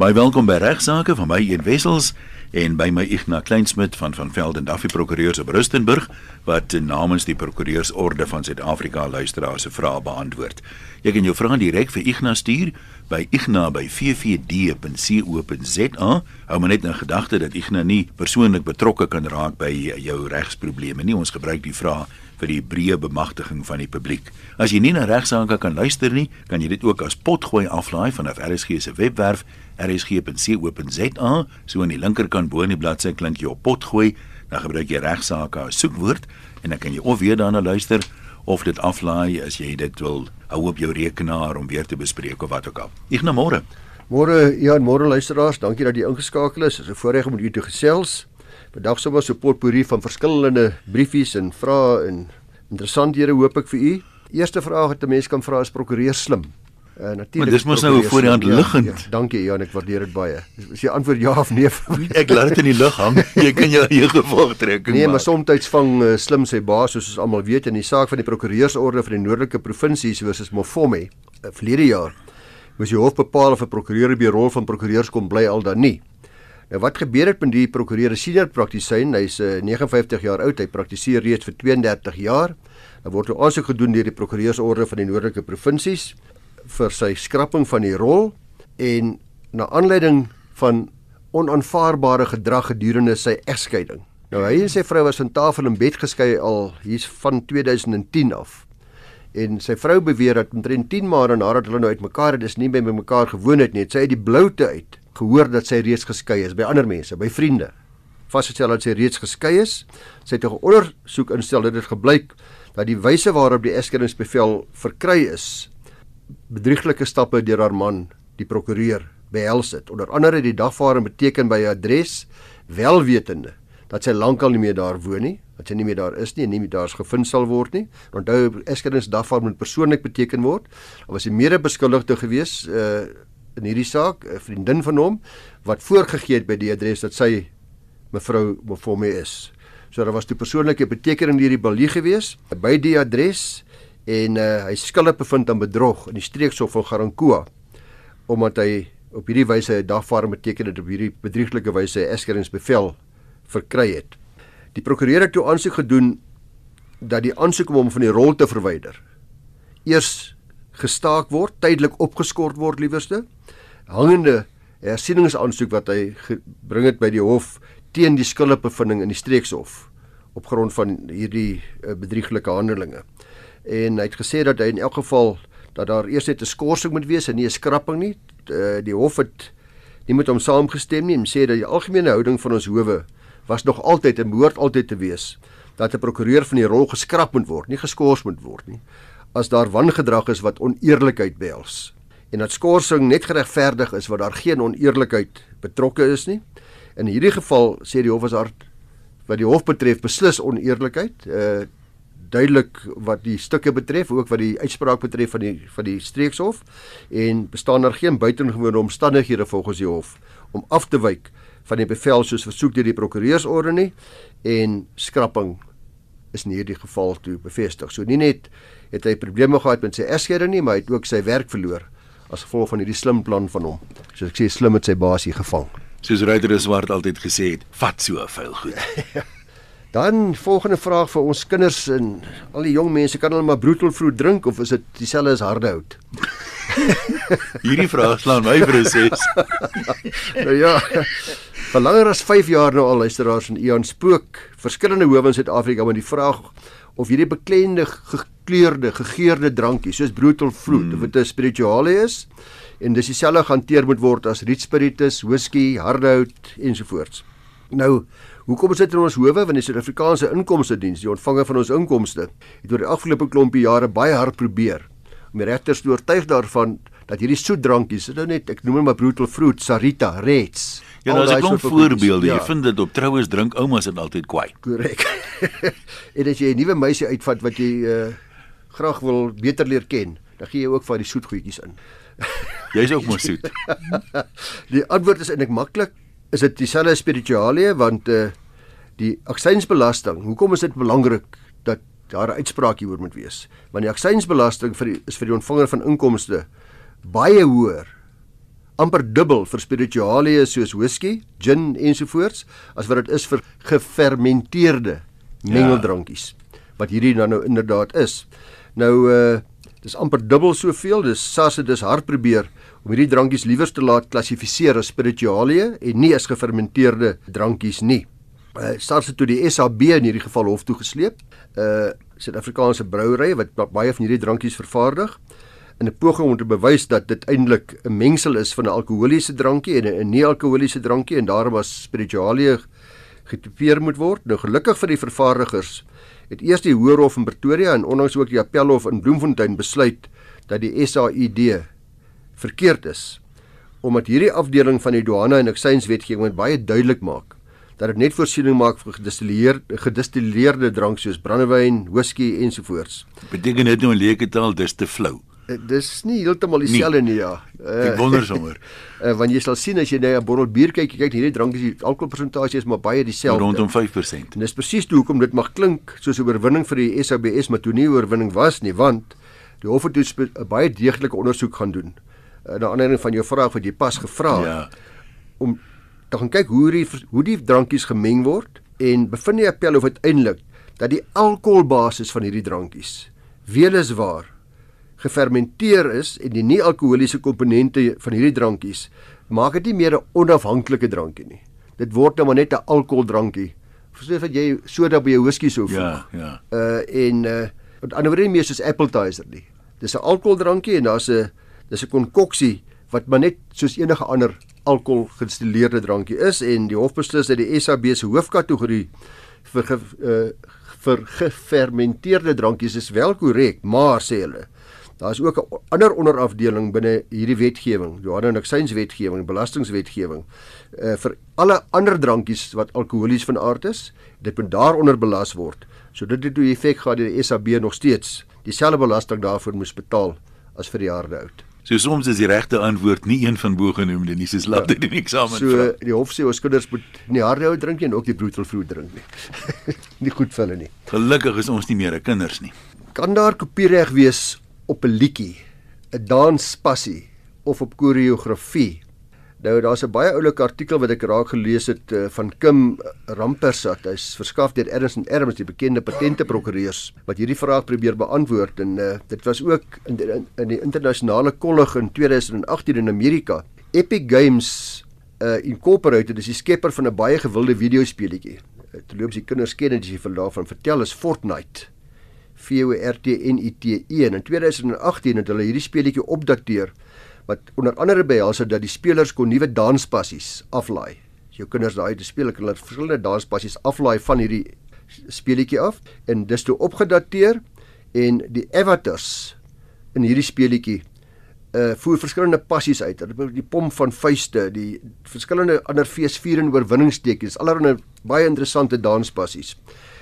Baie welkom by Regsake van my een Wessels en by my Ignas Kleinsmid van van Velden Duffy Prokureurs op Rustenburg wat namens die Prokureursorde van Suid-Afrika luisteraars se vrae beantwoord. Jy kan jou vrae direk vir Ignas stuur by igna@ffd.co.za. Hou maar net in gedagte dat Ignas nie persoonlik betrokke kan raak by jou regsprobleme nie. Ons gebruik die vrae vir die breë bemagtiging van die publiek. As jy nie na regsaake kan luister nie, kan jy dit ook as potgooi aflaai vanaf RSG se webwerf rsg.co.za. So aan die linkerkant bo in die bladsy klink jy op potgooi, dan gebruik jy regsaake as soekwoord en dan kan jy of weer daarna luister of dit aflaai as jy dit wil hou op jou rekenaar om weer te bespreek of wat ook al. Na môre. Môre ja, môre luisteraars, dankie dat jy ingeskakel is. Dit is 'n voorreg om u te gesels. Vandag sommer so 'n potpourri van verskillende briefies en vrae en interessanthede hoop ek vir u. Eerste vraag wat 'n mens kan vra is prokureur slim. Uh, natuurlik. Maar dis mos nou voor die hand liggend. Ja, ja, dankie Jan, ek waardeer dit baie. As jy antwoord ja of nee, ek laat dit in die lug hang. Jy kan jou eie gevolgtrekking Nee, maar soms vang uh, slim sy baas soos ons almal weet in die saak van die prokureursorde vir die noordelike provinsies versus Mofome uh, verlede jaar. Moes die hof bepaal of 'n prokureur by die rol van prokureurs kom bly al dan nie. Nou wat gebeur het met die prokureur senior praktisyn? Hy's uh, 59 jaar oud. Hy praktiseer reeds vir 32 jaar. Daar word 'n aansoek gedoen deur die prokureursorde van die noordelike provinsies vir sy skrapping van die rol en na aanleiding van onaanvaarbare gedrag gedurende sy egskeiding. Nou hy en sy vrou was van tafel in bed geskei al hier's van 2010 af. En sy vrou beweer dat omtrent 10 maande nadat hulle nou uitmekaar het, is nie by mekaar gewoon het nie. Sy het die bloute uit gehoor dat sy reeds geskei is by ander mense, by vriende. Vasgestel dat sy reeds geskei is. Sy het 'n ondersoek instel dat dit gebleik dat die wyse waarop die egskeidingsbevel verkry is bedrieglike stappe deur haar man, die prokureur, behels het. Onder andere die dagvaarding beteken by 'n adres welwetende dat sy lankal nie meer daar woon nie, dat sy nie meer daar is nie en nie meer daar's gevind sal word nie. Onthou eskeringsdagvaarding moet persoonlik beteken word. Daar was 'n mede-beskuldigde gewees uh in hierdie saak, 'n vriendin van hom wat voorgegee het by die adres dat sy mevrou my is. So daar was toe persoonlike betekening deur die balie gewees by die adres en uh, hy skuldig bevind aan bedrog in die streekshof van Garankuwa omdat hy op hierdie wyse 'n dagvaarding beteken het op hierdie bedrieglike wyse 'n eskeringsbevel verkry het. Die prokureur het toe aansoek gedoen dat die aansoek om hom van die rol te verwyder eers gestaak word, tydelik opgeskort word liewerste. Hangende hersieningsaansoek wat hy gebring het by die hof teen die skuldigbevindings in die streekshof op grond van hierdie uh, bedrieglike handelinge en hy het gesê dat hy in elk geval dat daar eers net 'n skorsing moet wees en nie 'n skrapping nie. Eh, die hof het nie met hom saamgestem nie en sê dat die algemene houding van ons howe was nog altyd en behoort altyd te wees dat 'n prokureur van die rol geskraap moet word, nie geskort moet word nie as daar wangedrag is wat oneerlikheid behels en dat skorsing net geregverdig is waar daar geen oneerlikheid betrokke is nie. In hierdie geval sê die hof as daar wat die hof betref beslis oneerlikheid. Uh duidelik wat die stukke betref, ook wat die uitspraak betref van die van die streekshof en bestaan daar geen buitengewone omstandighede volgens die hof om af te wyk van die bevel soos versoek deur die prokureursorde nie en skrapping is in hierdie geval toe bevestig. So nie net het hy probleme gehad met sy egskeiding nie, maar hy het ook sy werk verloor as gevolg van hierdie slim plan van hom. So ek sê slim het sy basie gevang. Soos Ryder Swart altyd gesê het, vat so veel goed. Dan volgende vraag vir ons kinders en al die jong mense kan hulle maar brutal vroeg drink of is dit dieselfde as hardehout? Hierdie vraag slaan my proses. nou ja. Vir langer as 5 jaar nou al luisteraars en Ian spook verskillende howe in Suid-Afrika met die vraag of hierdie beklende gekleurde gegeurde drankie soos brutal fruit hmm. of dit 'n spirituale is en dis dieselfde gehanteer moet word as riet spiritus, whisky, hardehout ensovoorts. Nou Hoekom sit in ons howe want die Suid-Afrikaanse Inkomste Diens, die ontvanger van ons inkomste, het oor die afgelope klompie jare baie hard probeer om die regters te oortuig daarvan dat hierdie soetdrankies, dit nou net ek noem maar brutal fruit, sarita, reds. Ja, daar's 'n klomp voorbeelde. Ja. Jy vind dit op troues drink oumas dit altyd kwai. Korrek. en as jy 'n nuwe meisie uitvat wat jy uh, graag wil beter leer ken, dan gee jy ook van die soetgoedjies in. Jy's ook mos soet. die antwoord is eintlik maklik is dit dieselfde spirituele want uh, die aksiesbelasting hoekom is dit belangrik dat daar 'n uitspraak hieroor moet wees want die aksiesbelasting vir die, is vir die ontvanger van inkomste baie hoër amper dubbel vir spiritualieë soos whisky, gin ensovoorts as wat dit is vir gefermenteerde mengeldrankies ja. wat hierdie dan nou inderdaad is. Nou uh dis amper dubbel soveel. Dis SARS het dus hard probeer om hierdie drankies liewers te laat klassifiseer as spiritualieë en nie as gefermenteerde drankies nie. Uh SARS het toe die SAB in hierdie geval hof toe gesleep. Uh Suid-Afrikaanse brouery wat baie van hierdie drankies vervaardig in 'n poging om te bewys dat dit eintlik 'n mengsel is van 'n alkoholiese drankie en 'n nie-alkoholiese drankie en daarom as spiritualie getipeer moet word. Nou gelukkig vir die vervaardigers het eers die Hoërhof in Pretoria en onlangs ook die Appelhof in Bloemfontein besluit dat die SAID verkeerd is omdat hierdie afdeling van die douane en aksieswetgewing baie duidelik maak dat dit net voorsiening maak vir gedistilleerde gedistilleerde drank soos brandewyn, whisky ensovoorts. Beteken dit nou in leuke taal dis te flou? Eh, dis nie heeltemal dieselfde nie, ja. Ek wonder sommer. Uh, want jy sal sien as jy net 'n bottel bier kyk, jy kyk hierdie drankies, die alkoholpersentasie is maar baie dieselfde. Rondom 5%. En dis presies hoekom dit mag klink soos 'n oorwinning vir die SABS, maar toe nie 'n oorwinning was nie, want die hof het 'n baie deeglike ondersoek gaan doen. Uh, na aanleiding van jou vraag wat jy pas gevra het. Ja. Om te gaan kyk hoe die hoe die drankies gemeng word en bevind die appel of uiteindelik dat die alkoholbasis van hierdie drankies weliswaar gefermenteer is en die nie-alkoholiese komponente van hierdie drankies maak dit nie meer 'n onafhanklike drankie nie. Dit word nou maar net 'n alkoholdrankie. Versoos wat jy soda by jou whisky sou voeg. Ja, ja. Uh en uh met ander woorde nie meer soos appetizer nie. Dis 'n alkoholdrankie en daar's 'n dis 'n konkoksie wat maar net soos enige ander alkohol gedistilleerde drankie is en die hof beslis dat die SAB se hoofkategorie vir ge, uh, vir gefermenteerde drankies is wel korrek, maar sê hulle Daar is ook 'n ander onderafdeling binne hierdie wetgewing, Johanna Nixiens wetgewing, belastingwetgewing, uh vir alle ander drankies wat alkoholies van aard is, dit moet daaronder belas word. So dit het die effek gehad dat die SAB nog steeds dieselfde belasting daarvoor moes betaal as vir die harde oud. So soms is die regte antwoord nie een van bo genoemde nie, soos laat dit in die eksamen. So die hof sê ons kinders moet nie harde oud drink nie en ook die brutal fruit drink nie. nie goed vir hulle nie. Gelukkig is ons nie meer kinders nie. Kan daar kopiereg wees op 'n liedjie, 'n danspassie of op koreografie. Nou daar's 'n baie oulike artikel wat ek raak gelees het uh, van Kim Rampersat. Hy's verskaf deur Ernst & Adams, die bekende patenteprokureurs wat hierdie vraag probeer beantwoord en uh, dit was ook in die, in die internasionale kollig in 2018 in Amerika. Epic Games uh, Incorporated is die skepper van 'n baie gewilde videospeletjie. Terloops, die kinders ken dit as jy vir daarvan vertel is Fortnite. V O R T N I T E en in 2018 het hulle hierdie speletjie opdateer wat onder andere behels dat die spelers kon nuwe danspassies aflaai. Jou kinders daai te speel, kan hulle verskillende danspassies aflaai van hierdie speletjie af en dis toe opgedateer en die avatars in hierdie speletjie uh voer verskillende passies uit. Hulle die pom van vuiste, die verskillende ander feesvierende oorwinningstekens, allerlei baie interessante danspassies.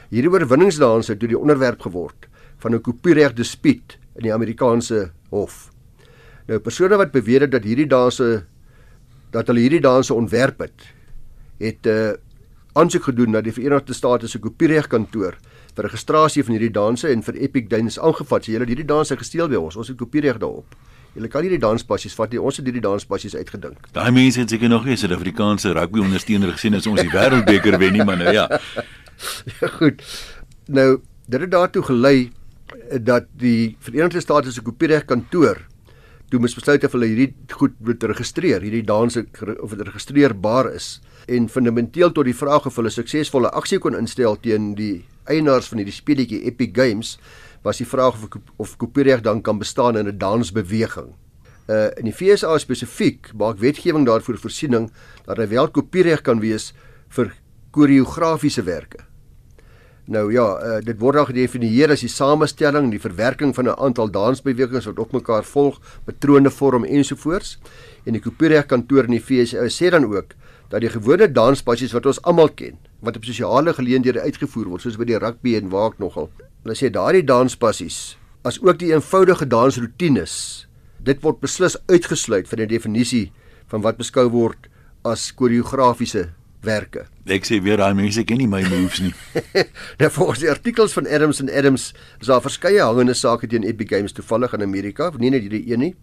Hierdie oorwinningsdans het toe die onderwerp geword van 'n kopiereg dispuut in die Amerikaanse hof. Nou persone wat beweer het dat hierdie danse dat hulle hierdie danse ontwerp het, het 'n uh, aansoek gedoen na die Verenigde State se kopieregkantoor vir registrasie van hierdie danse en vir Epic Dance aangevat. Sê hulle het hierdie danse gesteel by ons. Ons het kopiereg daarop. Julle kan nie die danspassies vat nie. Ons het hierdie danspassies uitgedink. Daai mense het seker nog nie Suid-Afrikaanse rugby ondersteuner gesien as ons die wêreldbeker wen nie, man. Nou ja. ja. Goed. Nou, dit het daartoe gelei dat die Verenigde State se kopiereg kantoor toe moes besluit of hulle hierdie goed moet registreer, hierdie danse of dit registreerbaar is en fundamenteel tot die vraag of hulle suksesvolle aksie kon instel teen die eienaars van hierdie speletjie Epic Games was die vraag of of kopiereg dan kan bestaan in 'n dansbeweging. Uh in die FSA spesifiek maak wetgewing daarvoor voorsiening dat hy wel kopiereg kan wees vir koreografiese werke. Nou ja, uh, dit word dan gedefinieer as die samestelling en die verwerking van 'n aantal dansbewegings wat op mekaar volg, patrone vorm ensovoorts. En die Kopiereg kantoor in die FSA sê dan ook dat die gewone danspassies wat ons almal ken, wat op sosiale geleenthede uitgevoer word, soos by die rugby en waak nogal. Hulle sê daardie danspassies, as ook die eenvoudige dansroetines, dit word beslis uitgesluit van die definisie van wat beskou word as koreografiese werke. Ek sê weer daai mense ken nie my moves nie. nou volgens die artikels van Adams and Adams is daar verskeie hangende sake teen Epic Games toevallig in Amerika, nie net hierdie een nie.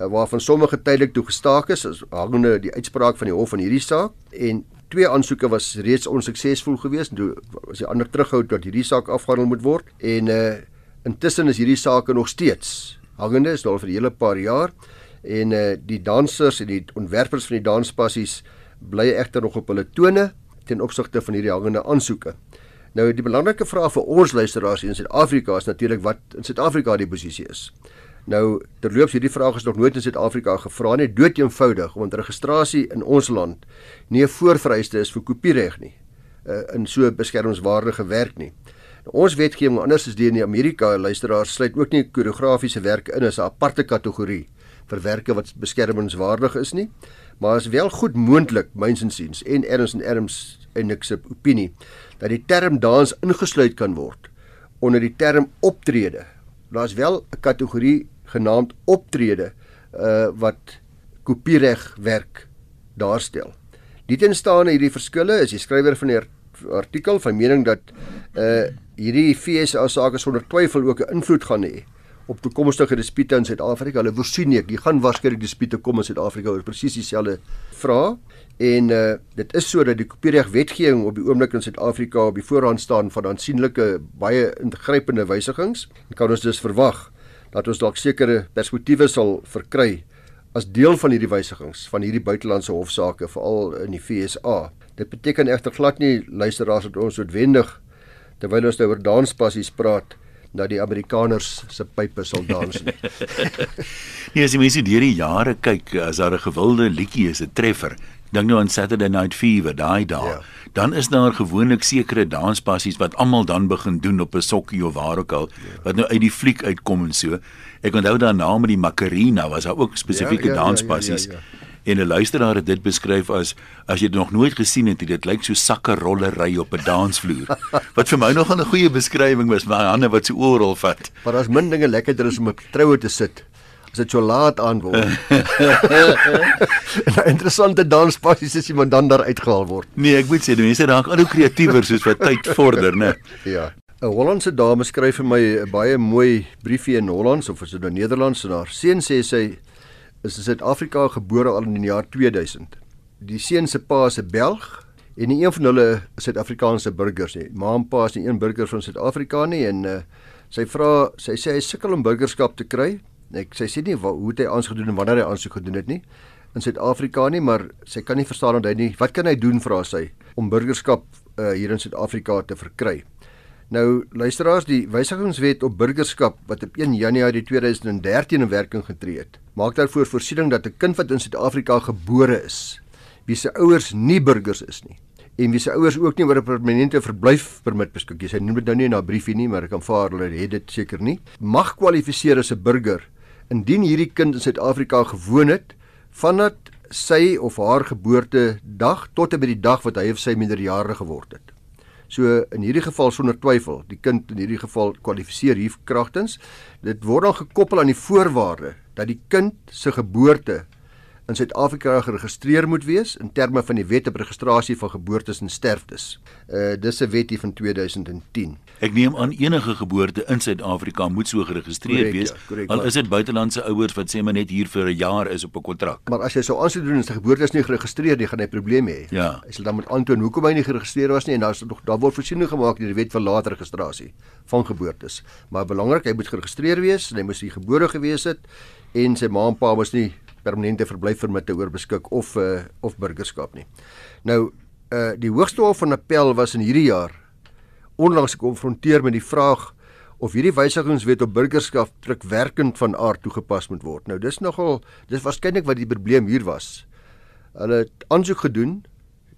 uh, waarvan sommige tydelik toe gestaak is, as hangende die uitspraak van die hof van hierdie saak en twee aansoeke was reeds onsuksesvol geweest en toe was die ander terughou dat hierdie saak afgehandel moet word en uh intussen is hierdie saak nog steeds hangende is al vir 'n hele paar jaar en uh die dansers en die ontwerpers van die danspassies bly egter nog op hulle tone ten opsigte van hierdie hangende aansoeke. Nou die belangrike vraag vir ons luisteraars in Suid-Afrika is natuurlik wat in Suid-Afrika die posisie is. Nou terloops hierdie vraag is nog nooit in Suid-Afrika gevra nie, dood eenvoudig want registrasie in ons land nie 'n voorvereiste is vir kopiereg nie. Uh, in so beskermingswaardige werk nie. Nou, ons wetgewing anders as die in Amerika luisteraars sluit ook nie koreografiese werke in as 'n aparte kategorie vir werke wat beskermingswaardig is nie, maar is wel goed moontlik myns insiens en Ernst en Erms en niks op opinie dat die term dans ingesluit kan word onder die term optrede. Daar's wel 'n kategorie genaamd optrede uh wat kopiereg werk daarstel. Die teenstaande hierdie verskille is die skrywer van die artikel van mening dat uh hierdie FSA sake sonder twyfel ook 'n invloed gaan hê op toekomstige dispute in Suid-Afrika. Hulle voorsien ek, jy gaan waarskynlik dispute kom in Suid-Afrika oor presies dieselfde vrae. En uh dit is so dat die kopiereg wetgewing op die oomblik in Suid-Afrika op die voorhand staan van aansienlike baie ingrypende wysigings. Kan ons dus verwag dat ons dalk sekere perspektiewe sal verkry as deel van hierdie wysigings van hierdie buitelandse hofsaake veral in die FSA. Dit beteken egter glad nie luisteraars dat ons noodwendig terwyl ons nou oor danspassies praat dat die Amerikaners se pype sal dans nie. nee, as jy mense deur die jare kyk, as daar 'n gewilde liedjie is, 'n treffer, dink nou aan Saturday Night Fever, daai daai. Ja. Dan is daar gewoonlik sekere danspassies wat almal dan begin doen op 'n sokkie of waar ook al, ja. wat nou uit die fliek uitkom en so. Ek onthou daarna met die Macarena was daar ook spesifieke ja, ja, danspassies. Ja, ja, ja, ja en 'n luisteraar het dit beskryf as as jy dit nog nooit gesien het, dit lyk so sakke rollery op 'n dansvloer. Wat vir my nog 'n goeie beskrywing was, my hande wat so oorrol vat. Maar daar's min dinge lekkerder as om op troue te sit. As dit so laat aan word. 'n Interessante danspassies as iemand dan daar uitgehaal word. Nee, ek moet sê die mense raak al hoe kreatiewer soos wat tyd vorder, né? Ja. 'n Hollandse dame skryf vir my 'n baie mooi briefie in Hollands of is dit nou Nederlands en haar seun sê sy is in Suid-Afrika gebore al in die jaar 2000. Die seun se pa is 'n Belg en nie een van hulle Suid-Afrikaanse burgers nie. Ma en pa is nie een burger van Suid-Afrika nie en uh, sy vra sy sê hy sukkel om burgerskap te kry. Ek sy sê nie hoe het hy aansoek gedoen en wanneer hy aansoek gedoen het nie in Suid-Afrika nie, maar sy kan nie verstaan dat hy nie wat kan hy doen vra sy om burgerskap uh, hier in Suid-Afrika te verkry. Nou luisteraars, die wysigingswet op burgerskap wat op 1 Januarie 2013 in werking getree het, maak daarvoor voorsiening dat 'n kind wat in Suid-Afrika gebore is, wie se ouers nie burgers is nie en wie se ouers ook nie oor 'n permanente verblyfpermit beskik nie. Sy noem dit nou nie in haar briefie nie, maar ek kan vaar hulle het dit seker nie. Mag kwalifiseer as 'n burger indien hierdie kind in Suid-Afrika gewoon het vandat sy of haar geboortedag tot en met die dag wat hy of sy minderjarige geword het. So in hierdie geval sonder twyfel, die kind in hierdie geval kwalifiseer hier kragtens. Dit word dan gekoppel aan die voorwaarde dat die kind se geboorte in Suid-Afrika geregistreer moet wees in terme van die wet op registrasie van geboortes en sterftes. Uh dis 'n wet hier van 2010. Ek neem aan enige geboorte in Suid-Afrika moet so geregistreer correct, wees. Ja, correct, al is dit buitelandse ouers wat sê maar net hier vir 'n jaar is op 'n kontrak. Maar as jy sou aansoek doen en sy geboorte is nie geregistreer nie, gaan hy probleme hê. Ja. Hy sal dan moet aantoon hoekom hy nie geregistreer was nie en daar's nog daar word voorsiening gemaak deur die wet van later registrasie van geboortes. Maar belangrik, hy moet geregistreer wees en hy moet hier gebore gewees het en sy ma en pa was nie permanente verblyfpermitte oor beskik of uh, of burgerskap nie. Nou uh die Hoogste Hof van Appel was in hierdie jaar onlangs gekonfronteer met die vraag of hierdie wysigingswet op burgerskap drukwerkend van aard toegepas moet word. Nou dis nogal dis waarskynlik wat die probleem hier was. Hulle het aansoek gedoen,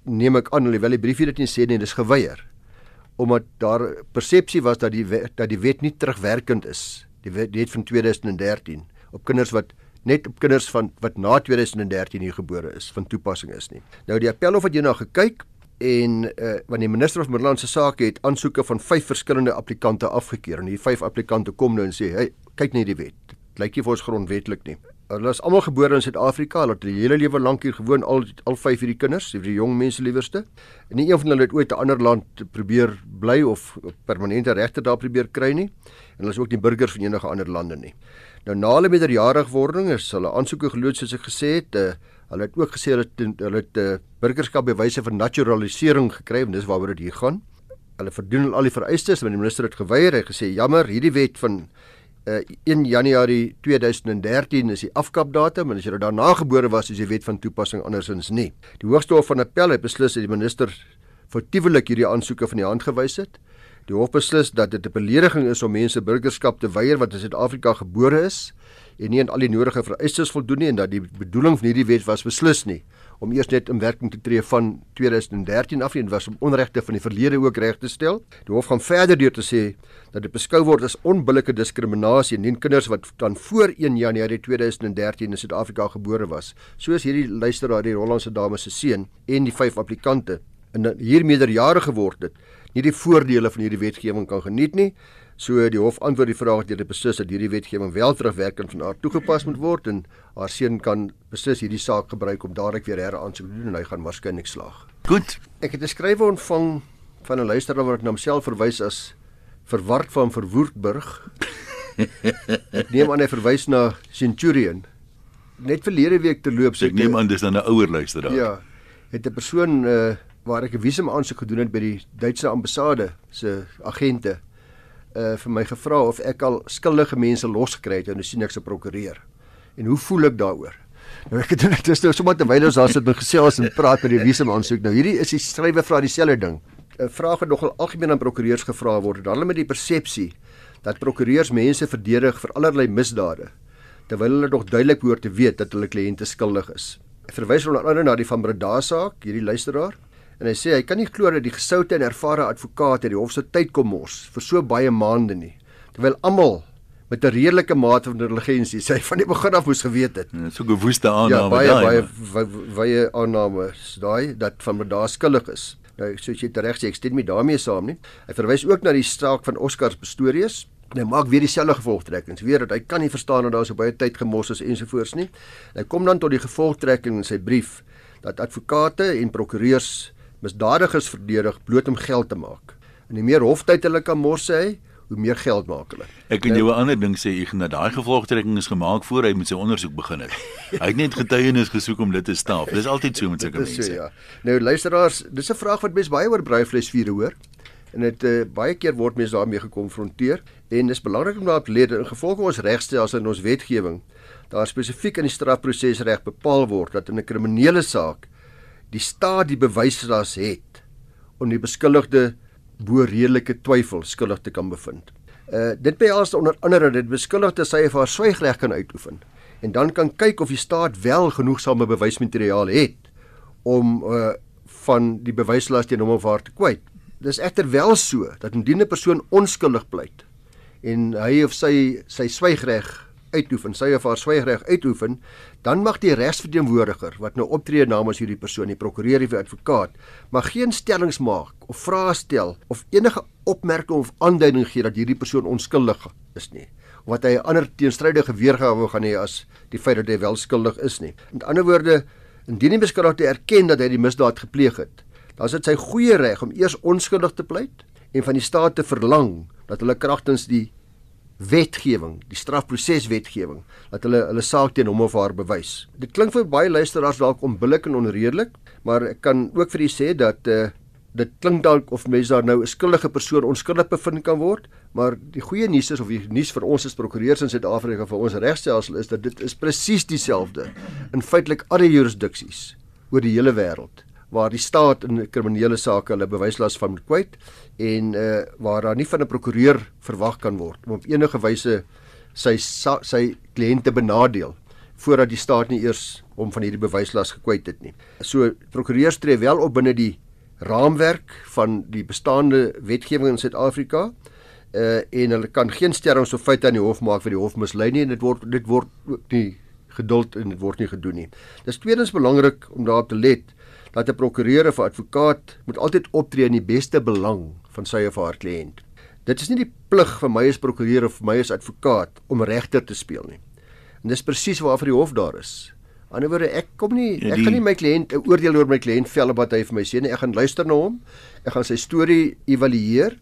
neem ek aan, alhoewel die briefie dit nie sê nie, dis geweier omdat daar persepsie was dat die wet, dat die wet nie terugwerkend is. Die wet, die wet van 2013 op kinders wat net op kinders van wat na 2013 hier gebore is van toepassing is nie. Nou die appelhof het hierna gekyk en uh, want die minister van Middellandse Sake het aansoeke van vyf verskillende applikante afgekeur en hierdie vyf applikante kom nou en sê, "Hey, kyk net die wet. Dit lyk nie vir ons grondwetlik nie." Hulle is almal gebore in Suid-Afrika, hulle het die hele lewe lank hier gewoon al al vyf hierdie kinders, hierdie jong mense liewerste. En nie een van hulle het ooit 'n ander land probeer bly of permanente regte daar probeer kry nie. En hulle is ook nie burgers van enige ander lande nie. Nou na hulle meerderjarig wording is hulle aansoeke geloods soos ek gesê het, uh, hulle het ook gesê hulle het hulle het uh, burgerskap by wyse van naturalisering gekry en dis waaroor dit hier gaan. Hulle verdoen al die vereistes, maar die minister het geweier. Hy het gesê jammer, hierdie wet van uh, 1 Januarie 2013 is die afkapdatum en as jy daarna gebore was is die wet van toepassing andersins nie. Die Hoogste Hof van Appel het beslis dat die minister foutiewelik hierdie aansoeke van die hand gewys het. Die hof beslis dat dit 'n belediging is om mense burgerskap te weier wat in Suid-Afrika gebore is en nie aan al die nodige vereistes voldoen nie en dat die bedoeling van hierdie wet was beslis nie om eers net in werking te tree van 2013 af en was om onregte van die verlede ook reg te stel. Die hof gaan verder deur te sê dat dit beskou word as onbillike diskriminasie indien kinders wat dan voor 1 Januarie 2013 in Suid-Afrika gebore was, soos hierdie luisteraar die Hollandse dame se seun en die vyf applikante en hier meerderjarig geword het, nie die voordele van hierdie wetgewing kan geniet nie. So die hof antwoord die vraag deur te beslis dat hierdie wetgewing wel terugwerkend van haar toegepas moet word en haar seun kan beslis hierdie saak gebruik om dadelik weer heraansoek te doen en hy gaan waarskynlik slaag. Goed. Ek het 'n skrywe ontvang van 'n luisteraar wat na homself verwys as verward van Verwoerdburg. ek neem aan hy verwys na Centurion. Net verlede week te loop so ek neem aan dis dan 'n ouer luisteraar. Ja. Het 'n persoon uh, waar ek 'n visum aansoek gedoen het by die Duitse ambassade se agente uh vir my gevra of ek al skuldige mense losgekry het en nou sien ek se prokureur. En hoe voel ek daaroor? Nou ek het dit is nou sommer terwyl ons daar sit met gesels en praat met die visum aansoek. Nou hierdie is die skrywe vra dieselfde ding. 'n Vraag wat nogal algemeen aan prokureurs gevra word, dan hulle met die persepsie dat prokureurs mense verdedig vir allerlei misdade terwyl hulle nog duidelik behoort te weet dat hulle kliënte skuldig is. Ek verwys onder andere na die van Breda saak, hierdie luisteraar En hy sê hy kan nie glo dat die gesoute en ervare advokaat hierdie hof se tyd kom mors vir so baie maande nie. Terwyl almal met 'n redelike mate van intelligensie sê van die begin af moes geweet het. Ja, so 'n gewoeste aanname daai. Ja, baie baie baie aanname daai dat van daar skuldig is. Nou soos jy reg sê, ek stem nie daarmee saam nie. Hy verwys ook na die saak van Oscar Pistorius. Hy maak weer dieselfde gevolgtrekkings. Weer dat hy kan nie verstaan dat daar so baie tyd gemors is ensovoorts nie. Hy kom dan tot die gevolgtrekking in sy brief dat advokate en prokureurs misdadigers verdedig bloot om geld te maak. En hoe meer hoftyd hulle kan mors sê hy, hoe meer geld maak hulle. Ek kan jou 'n ander ding sê, gaan daai gevolgtrekking is gemaak voor hy met sy ondersoek begin het. Hy het net getuienis gesoek om dit te staaf. Dis altyd so met sulke mense. So, ja. Nou luisteraars, dis 'n vraag wat mense baie oor braaivleisvuur hoor. En dit uh, baie keer word mense daarmee gekonfronteer en dis belangrik om daarop te let in gevolg ons regstelsel in ons wetgewing daar spesifiek in die strafprosesreg bepaal word dat in 'n kriminele saak die staat die bewyslas het om die beskuldigde bo redelike twyfel skuldig te kan bevind. Uh dit behels onder andere dat beskuldigde sy of haar swygreg kan uitoefen en dan kan kyk of die staat wel genoegsame bewysmateriaal het om uh van die bewyslas teen hom of haar te kwyt. Dis egter wel so dat indien 'n persoon onskuldig pleit en hy of sy sy swygreg uitoefen, sy of haar swygreg uitoefen, dan mag die regsverteenwoordiger wat nou optree namens hierdie persoon, die prokureur of die advokaat, mag geen stellings maak of vrae stel of enige opmerking of aanduiding gee dat hierdie persoon onskuldig is nie of wat hy 'n ander teenstrydige weergawe gaan hê as die feit dat hy wel skuldig is nie. In ander woorde, indien die beskuldigde erken dat hy die misdaad gepleeg het, dan is dit sy goeie reg om eers onskuldig te pleit en van die staat te verlang dat hulle kragtens die wetgewing, die strafproseswetgewing, dat hulle hulle saak teen hom of haar bewys. Dit klink vir baie luisteraars dalk onbillik en onredelik, maar ek kan ook vir u sê dat uh dit klink dalk of mense daar nou 'n skuldige persoon onskuldig bevind kan word, maar die goeie nuus is of die nuus vir ons as prokureurs in Suid-Afrika vir ons regstelsel is dat dit is presies dieselfde in feitelik alle jurisdiksies oor die hele wêreld waar die staat in kriminele sake hulle bewyslas van moet kwyt en uh waar daar nie van 'n prokureur verwag kan word om op enige wyse sy sy kliënte benadeel voordat die staat nie eers hom van hierdie bewyslas gekwyt het nie. So prokureurs tree wel op binne die raamwerk van die bestaande wetgewing in Suid-Afrika uh en hulle kan geen stellings of feite aan die hof maak vir die hof mislei nie en dit word dit word ook nie geduld en dit word nie gedoen nie. Dis tweedens belangrik om daarop te let dat 'n prokureur of advokaat moet altyd optree in die beste belang van sy of haar kliënt. Dit is nie die plig vir my as prokureur of my as advokaat om regter te speel nie. En dis presies waarvoor die hof daar is. Aan die ander woorde, ek kom nie Ja, ek die- gaan nie my kliënt 'n oordeel oor my kliënt vel op wat hy vir my sê nie. Ek gaan luister na hom. Ek gaan sy storie evalueer.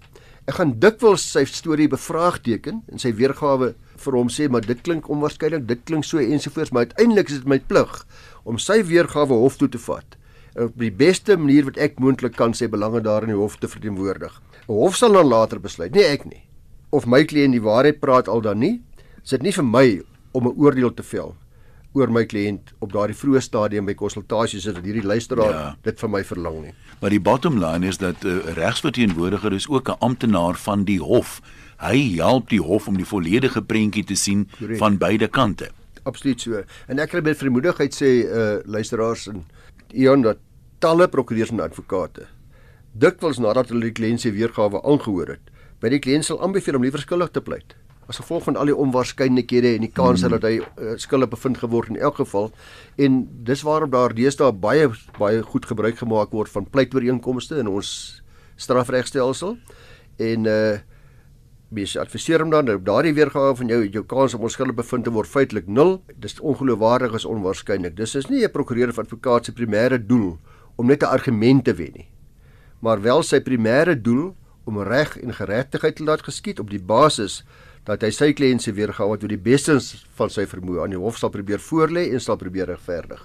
Ek gaan dikwels sy storie bevraagteken en sy weergawe vir hom sê, maar dit klink onwaarskynlik, dit klink so ensovoorts, maar uiteindelik is dit my plig om sy weergawe hof toe te vat op die beste manier wat ek moontlik kan sy belange daar in die hof te verteenwoordig. 'n Hof sal dan later besluit, nie ek nie. Of my kliënt die waarheid praat al dan nie, is dit nie vir my om 'n oordeel te vel oor my kliënt op daardie vroeë stadium by konsultasies sodat hierdie luisteraar Ja. dit vir my verlang nie. Maar die bottom line is dat 'n uh, regsverteenwoordiger is ook 'n amptenaar van die hof. Hy help die hof om die volledige prentjie te sien Correct. van beide kante. Absoluut so. En ek kan met vermoedigheid sê uh luisteraars en Ion dat talle prokureurs en advokate dikwels nadat hulle die kliënt se weergawe aangehoor het, by die kliënt sal aanbeveel om liewer skuldig te pleit. As gevolg van al die onwaarskynlikhede en die kans mm. dat hy uh, skuldig bevind geword in elk geval en dis waarom daar deesdae baie baie goed gebruik gemaak word van pleitooreenkomste in ons strafregstelsel en uh mens adviseer hom dan op daardie weergawe van jou jou kans om onskuldig bevind te word feitelik nul. Dis ongeloofwaardig is onwaarskynlik. Dis is nie 'n prokureur of advokaat se primêre doel om net 'n argument te wen nie, maar wel sy primêre doel om reg en geregtigheid te laat geskied op die basis dat hy sy kliënt se weergawe tot die beste van sy vermoë aan die hof sal probeer voorlê en sal probeer regverdig.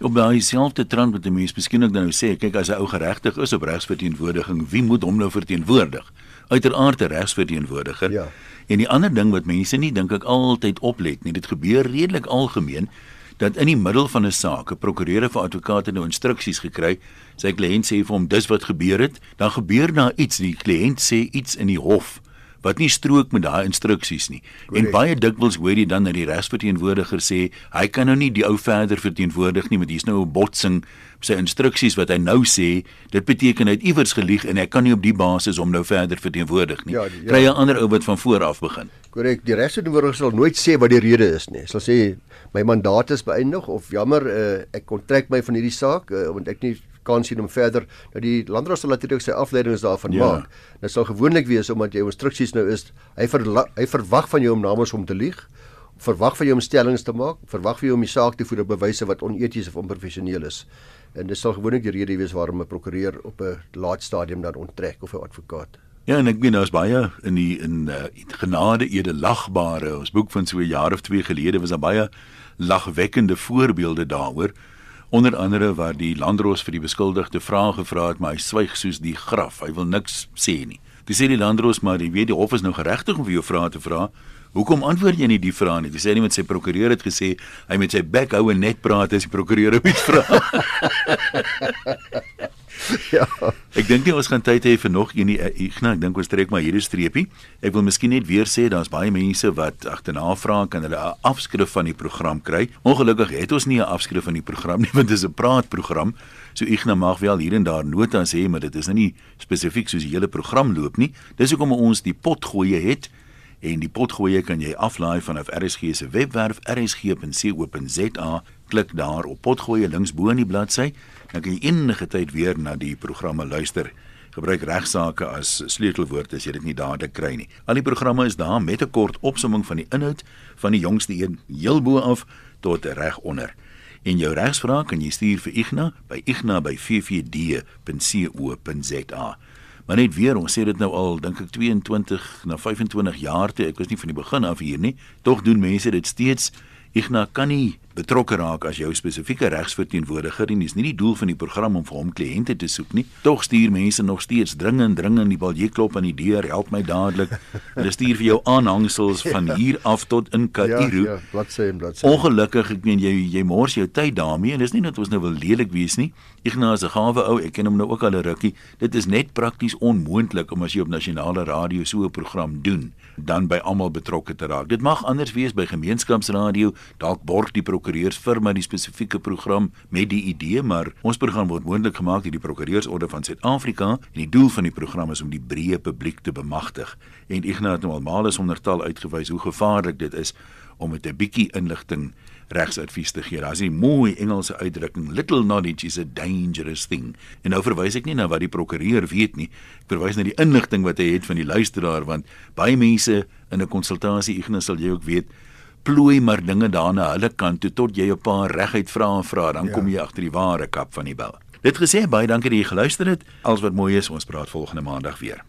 Op daai selfde trant met 'n mens miskien ook nou sê, kyk as 'n ou geregtig is op regsverteenwoordiging, wie moet hom nou verteenwoordig? Uiteraard 'n regsverteenwoordiger. Ja. En die ander ding wat mense nie dink ek altyd oplet nie, dit gebeur redelik algemeen dat in die middel van 'n saak 'n prokureur of advokaat nou instruksies gekry, sy kliënt sê vir hom dis wat gebeur het, dan gebeur daar iets, die kliënt sê iets in die hof wat nie strook met daai instruksies nie. En Korrek. baie dikwels hoor jy dan dat die regsverteenwoordiger sê hy kan nou nie die ou verder verteenwoordig nie want hier's nou 'n botsing sy instruksies wat hy nou sê dit beteken hy het iewers gelieg en ek kan nie op die basis hom nou verder verteenwoordig nie. Ja, die- ja. Kry 'n ander ou wat van voor af begin. Korrek, die regsverteenwoordiger sal nooit sê wat die rede is nie. Hy sal sê my mandaat is beëindig of jammer, uh, ek kontrek my van hierdie saak uh, want ek nie kan sien om verder nou die landdros sal natuurlik sy afleidings daarvan Ja. maak. Dit sal gewoonlik wees omdat jou instruksies nou is hy verla- hy verwag van jou om namens hom te lieg, verwag van jou om stellings te maak, verwag van jou om die saak te voer op bewyse wat oneties of onprofessioneel is. En dit sal gewoonlik die rede wees waarom 'n prokureur op 'n laat stadium dan onttrek of 'n advokaat. Ja, en ek meen daar's baie in die in uh, genade edelagbare. Ons boek van so 'n jaar of 2 gelede was daar baie lagwekkende voorbeelde daaroor. Onder andere waar die landros vir die beskuldigde vrae gevra het, maar hy swyg soos die graf. Hy wil niks sê nie. Dis sê die landros maar jy weet die hof is nou geregtig om vir jou vrae te vra. Hoekom antwoord jy nie die vrae nie? Dis sê nie met sy prokureur het gesê hy met sy bek hou en net praat as die prokureur hom iets vra. ja. Ek dink nie ons gaan tyd hê vir nog een nie. Ek ek dink ons trek maar hierdie streepie. Ek wil miskien net weer sê daar's baie mense wat agterna vra kan hulle 'n afskrif van die program kry. Ongelukkig het ons nie 'n afskrif van die program nie want dit is 'n praatprogram. So Ignas mag wel hier en daar notas hê, maar dit is nou nie spesifiek soos die hele program loop nie. Dis hoekom ons die pot gooi het en die pot gooi kan jy aflaai vanaf RSG se webwerf rsg.co.za. Klik daar op pot gooi links bo in die bladsy, dan kan jy enige tyd weer na die programme luister. Gebruik regsaake as sleutelwoord as jy dit nie dadelik kry nie. Al die programme is daar met 'n kort opsomming van die inhoud van die jongste een heel bo af tot reg onder. En jou regsvraag kan jy stuur vir Ignas by igna@ffd.co.za. Maar net weer, ons sê dit nou al, dink ek 22 na 25 jaar toe. Ek was nie van die begin af hier nie. Tog doen mense dit steeds. Ignas kan nie betrokke raak as jou spesifieke regsverteenwoordiger en dis nie die doel van die program om vir hom kliënte te soek nie. Tog stuur mense nog steeds dringend dringend die balje klop aan die deur, help my dadelik. Hulle stuur vir jou aanhangsels van hier af tot in Kaïro. Ja, ja, bladsy en bladsy. Ongelukkig, ek meen jy jy mors jou tyd daarmee en dis nie dat ons nou wil lelik wees nie. Ignas is 'n gawe ou, ek ken hom nou ook al 'n rukkie. Dit is net prakties onmoontlik om as jy op nasionale radio so 'n program doen, dan by almal betrokke te raak. Dit mag anders wees by gemeenskapsradio, dalk borg die prokureurs firma die spesifieke program met die idee, maar ons program word moontlik gemaak deur die Prokureursorde van Suid-Afrika en die doel van die program is om die breë publiek te bemagtig. En Ignas het nou al males ondertal uitgewys hoe gevaarlik dit is om met 'n bietjie inligting regsadvies te gee. Daar's 'n mooi Engelse uitdrukking, little knowledge is a dangerous thing. En nou verwys ek nie na wat die prokureur weet nie. Ek verwys na die inligting wat hy het van die luisteraar want baie mense in 'n konsultasie Ignas sal jy ook weet plooi maar dinge daarna hulle kant toe tot jy 'n paar reguit vra en vra, dan Ja. ja. kom jy agter die ware kap van die bel. Dit gesê baie dankie dat jy geluister het. Alles wat mooi is, ons praat volgende maandag weer.